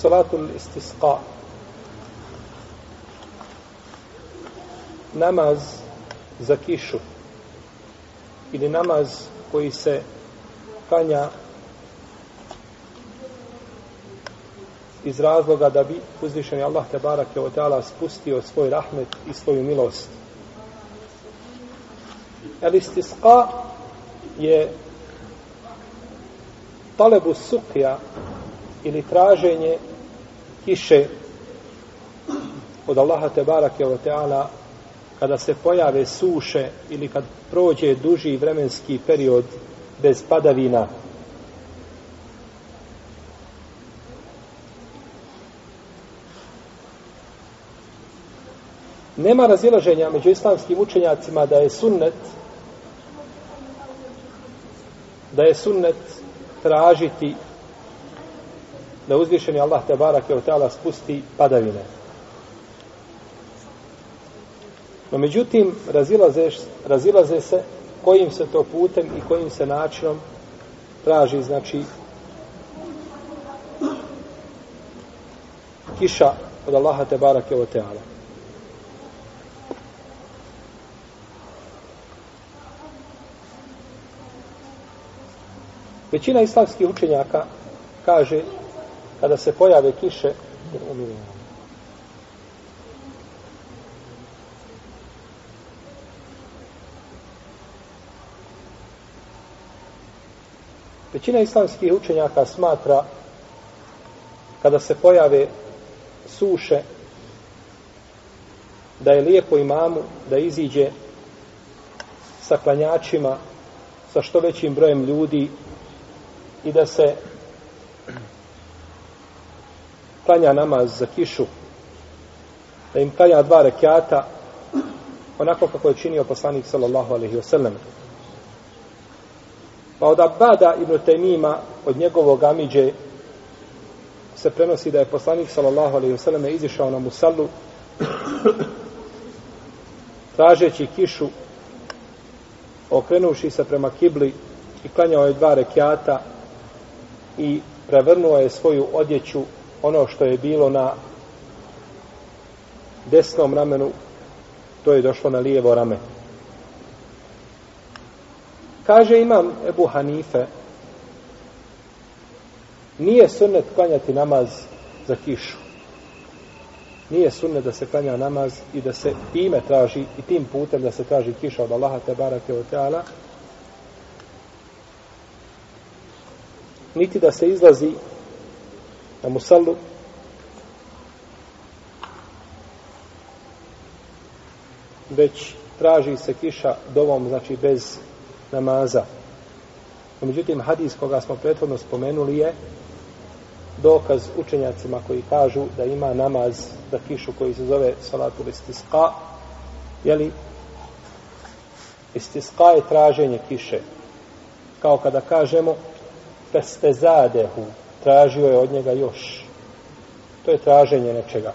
Salatul istisqa. Namaz za kišu. Ili namaz koji se kanja iz razloga da bi uzvišeni Allah te barake o teala spustio svoj rahmet i svoju milost. El istisqa je talebu sukja ili traženje kiše od Allaha te barake o teala kada se pojave suše ili kad prođe duži vremenski period bez padavina. Nema razilaženja među islamskim učenjacima da je sunnet da je sunnet tražiti da uzvišeni Allah te barake od teala spusti padavine. No međutim, razilaze, razilaze se kojim se to putem i kojim se načinom traži, znači, kiša od Allaha te barake od teala. Većina islamskih učenjaka kaže kada se pojave kiše Većina islamskih učenjaka smatra kada se pojave suše da je lijepo imamu da iziđe sa klanjačima sa što većim brojem ljudi i da se klanja namaz za kišu, da im klanja dva rekiata, onako kako je činio poslanik sallallahu alaihi wa sallam. Pa od Abada ibn Taymima, od njegovog amiđe, se prenosi da je poslanik sallallahu alaihi wa sallam izišao na musallu, tražeći kišu, okrenuši se prema kibli i klanjao je dva rekiata i prevrnuo je svoju odjeću ono što je bilo na desnom ramenu to je došlo na lijevo rame. Kaže imam Ebu Hanife nije sunnet klanjati namaz za kišu. Nije sunnet da se klanja namaz i da se time traži i tim putem da se traži kiša od Allaha te barake od teala niti da se izlazi na musallu već traži se kiša dovom, znači bez namaza. Međutim, hadis koga smo prethodno spomenuli je dokaz učenjacima koji kažu da ima namaz za kišu koji se zove salatu istisqa, jeli istisqa je traženje kiše. Kao kada kažemo festezadehu, tražio je od njega još. To je traženje nečega.